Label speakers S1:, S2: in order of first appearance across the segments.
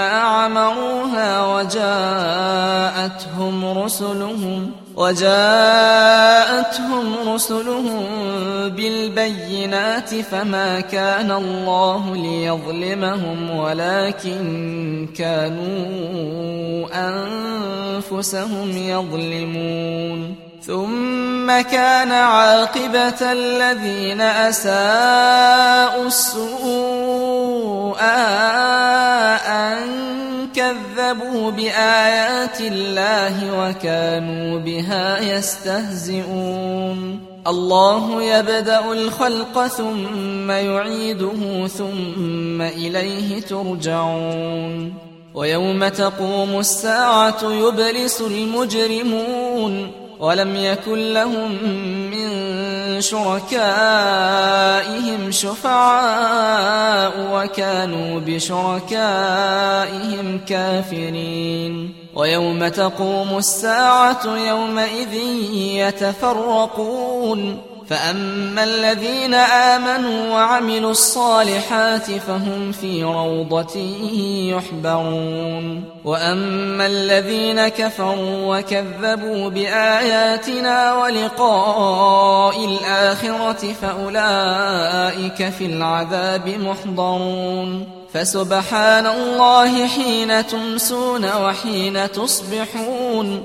S1: عمروها وجاءتهم رسلهم وجاءتهم رسلهم بالبينات فما كان الله ليظلمهم ولكن كانوا أنفسهم يظلمون ثم كان عاقبة الذين أساءوا السوء كذبوا بآيات الله وكانوا بها يستهزئون. الله يبدأ الخلق ثم يعيده ثم إليه ترجعون. ويوم تقوم الساعة يبلس المجرمون. ولم يكن لهم من شركائهم شفعاء وكانوا بشركائهم كافرين. ويوم تقوم الساعة يومئذ يتفرقون. فأما الذين آمنوا وعملوا الصالحات فهم في روضة يحبرون وأما الذين كفروا وكذبوا بآياتنا ولقاء الآخرة فأولئك في العذاب محضرون فسبحان الله حين تمسون وحين تصبحون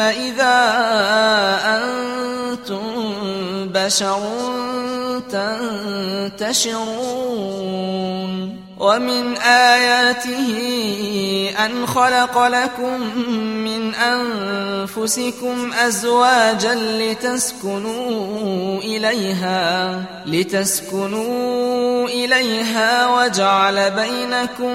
S1: إذا أنتم بشر تنتشرون. ومن آياته أن خلق لكم من أنفسكم أزواجا لتسكنوا إليها لتسكنوا إليها وجعل بينكم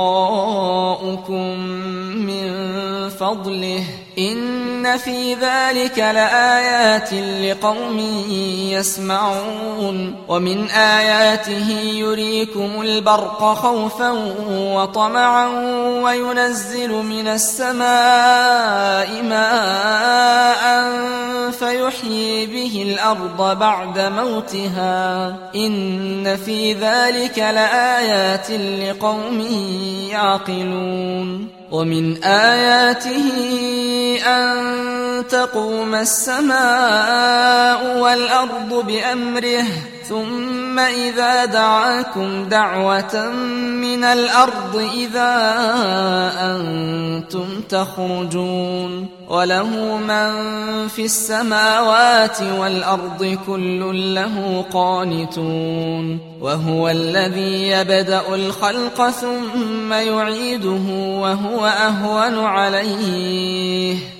S1: وابتغاؤكم من فضله. إن في ذلك لآيات لقوم يسمعون. ومن آياته يريكم البرق خوفا وطمعا وينزل من السماء ماء فيحيي به الأرض بعد موتها. إن في ذلك لآيات لقوم يعقلون. ومن آياته أن تقوم السماء والأرض بأمره ثم إذا دعاكم دعوة من الأرض إذا أنتم تخرجون. وله من في السماوات والأرض كل له قانتون. وهو الذي يبدأ الخلق ثم يعيده وهو أهون عليه.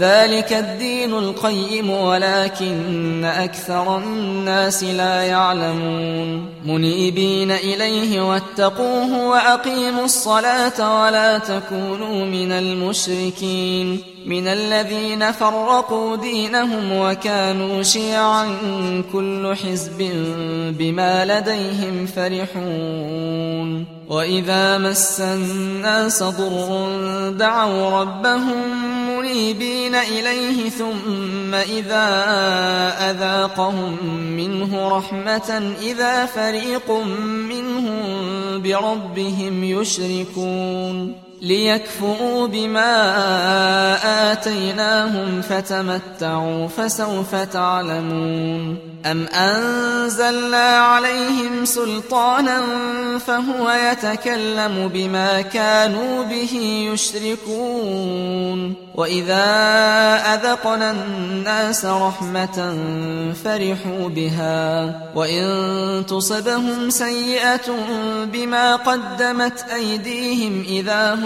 S1: ذلك الدين القيم ولكن أكثر الناس لا يعلمون. منيبين إليه واتقوه وأقيموا الصلاة ولا تكونوا من المشركين. من الذين فرقوا دينهم وكانوا شيعا كل حزب بما لديهم فرحون. وإذا مس الناس ضر دعوا ربهم منيبين إليه ثم إذا أذاقهم منه رحمة إذا فريق منهم بربهم يشركون. ليكفروا بما آتيناهم فتمتعوا فسوف تعلمون. أم أنزلنا عليهم سلطانا فهو يتكلم بما كانوا به يشركون. وإذا أذقنا الناس رحمة فرحوا بها. وإن تصبهم سيئة بما قدمت أيديهم إذا هم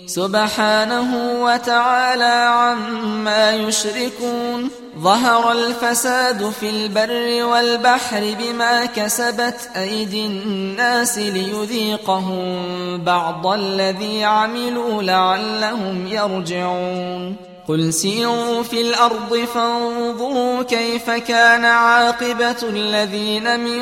S1: سبحانه وتعالى عما يشركون. ظهر الفساد في البر والبحر بما كسبت أيدي الناس ليذيقهم بعض الذي عملوا لعلهم يرجعون. قل سيروا في الأرض فانظروا كيف كان عاقبة الذين من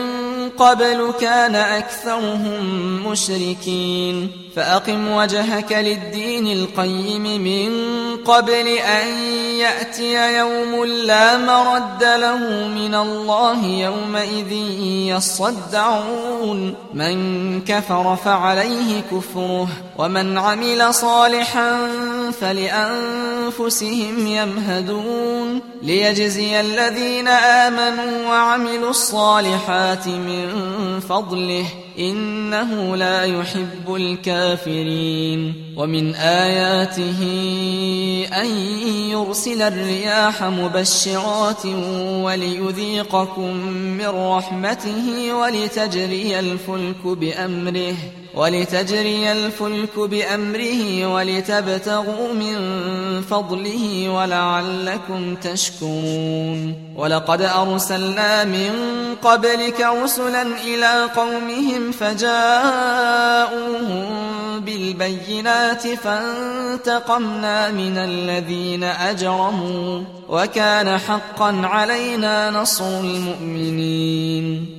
S1: قبل كان أكثرهم مشركين فأقم وجهك للدين القيم من قبل أن يأتي يوم لا مرد له من الله يومئذ يصدعون من كفر فعليه كفره ومن عمل صالحا فلأنفسهم يمهدون ليجزي الذين آمنوا وعملوا الصالحات من فضله إنه لا يحب الكافرين. ومن آياته أن يرسل الرياح مبشرات وليذيقكم من رحمته ولتجري الفلك بأمره ولتجري الفلك بأمره ولتبتغوا من فضله ولعلكم تشكرون. ولقد أرسلنا من قبلك رسلا إلى قومهم فجاءوهم بالبينات فانتقمنا من الذين أجرموا وكان حقا علينا نصر المؤمنين.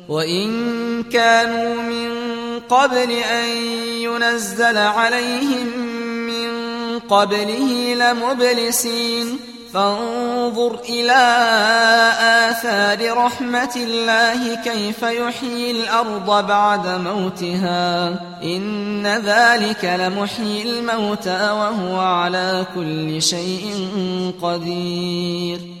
S1: وإن كانوا من قبل أن ينزل عليهم من قبله لمبلسين. فانظر إلى آثار رحمة الله كيف يحيي الأرض بعد موتها. إن ذلك لمحيي الموتى وهو على كل شيء قدير.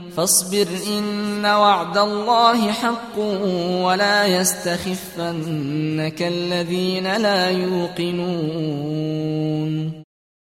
S1: فاصبر إن وعد الله حق ولا يستخفنك الذين لا يوقنون.